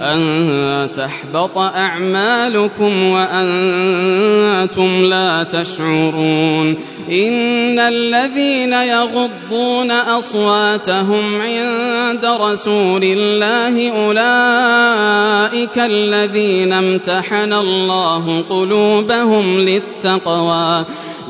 أن تحبط أعمالكم وأنتم لا تشعرون إن الذين يغضون أصواتهم عند رسول الله أولئك الذين امتحن الله قلوبهم للتقوى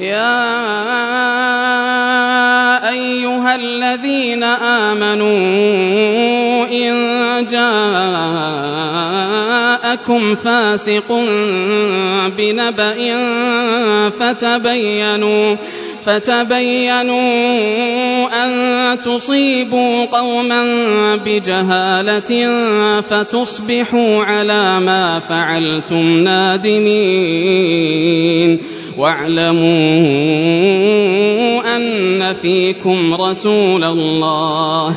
يا أيها الذين آمنوا إن جاءكم فاسق بنبأ فتبينوا فتبينوا أن تصيبوا قوما بجهالة فتصبحوا على ما فعلتم نادمين واعلموا أن فيكم رسول الله.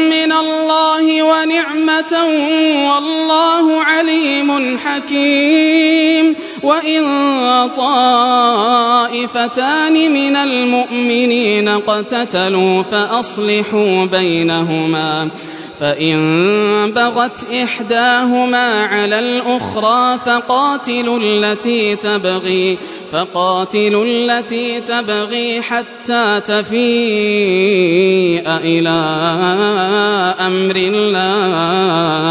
الله ونعمة والله عليم حكيم. وإن طائفتان من المؤمنين اقتتلوا فأصلحوا بينهما. فإن بغت إحداهما على الأخرى فقاتلوا التي تبغي فقاتلوا التي تبغي حتى تفيء إلى أمر الله.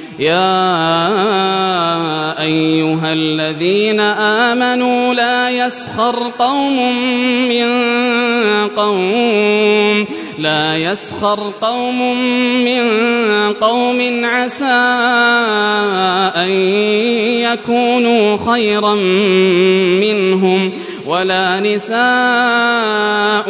يا أيها الذين آمنوا لا يسخر قوم من قوم لا يسخر قوم من قوم. عسى أن يكونوا خيرا منهم ولا نساء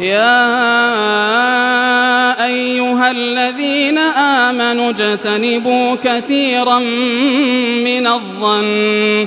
يا أيها الذين آمنوا اجتنبوا كثيرا من الظن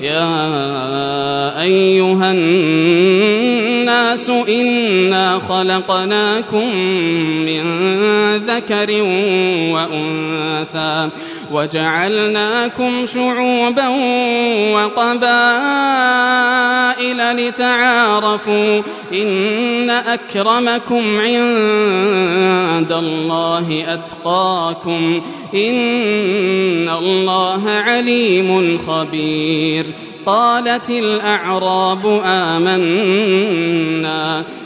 يا أيها الناس إنا خلقناكم من ذكر وأنثى وجعلناكم شعوبا وقبائل لتعارفوا إن أكرمكم عند الله أتقاكم إن الله عليم خبير قالت الأعراب آمنا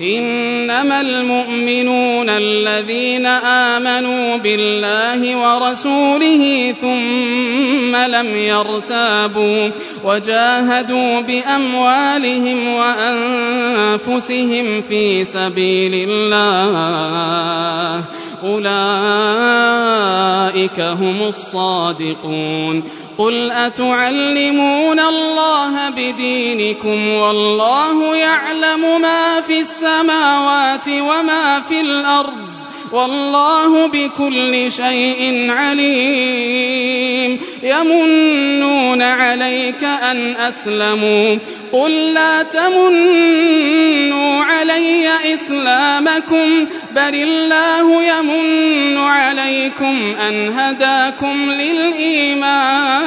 إنما المؤمنون الذين آمنوا بالله ورسوله ثم لم يرتابوا وجاهدوا بأموالهم وأنفسهم في سبيل الله أولئك هم الصادقون قل أتعلمون الله بدينكم والله يعلم ما في السماوات وما في الأرض والله بكل شيء عليم يمنون عليك أن أسلموا قل لا تمنوا علي إسلامكم بل الله يمن عليكم أن هداكم للإيمان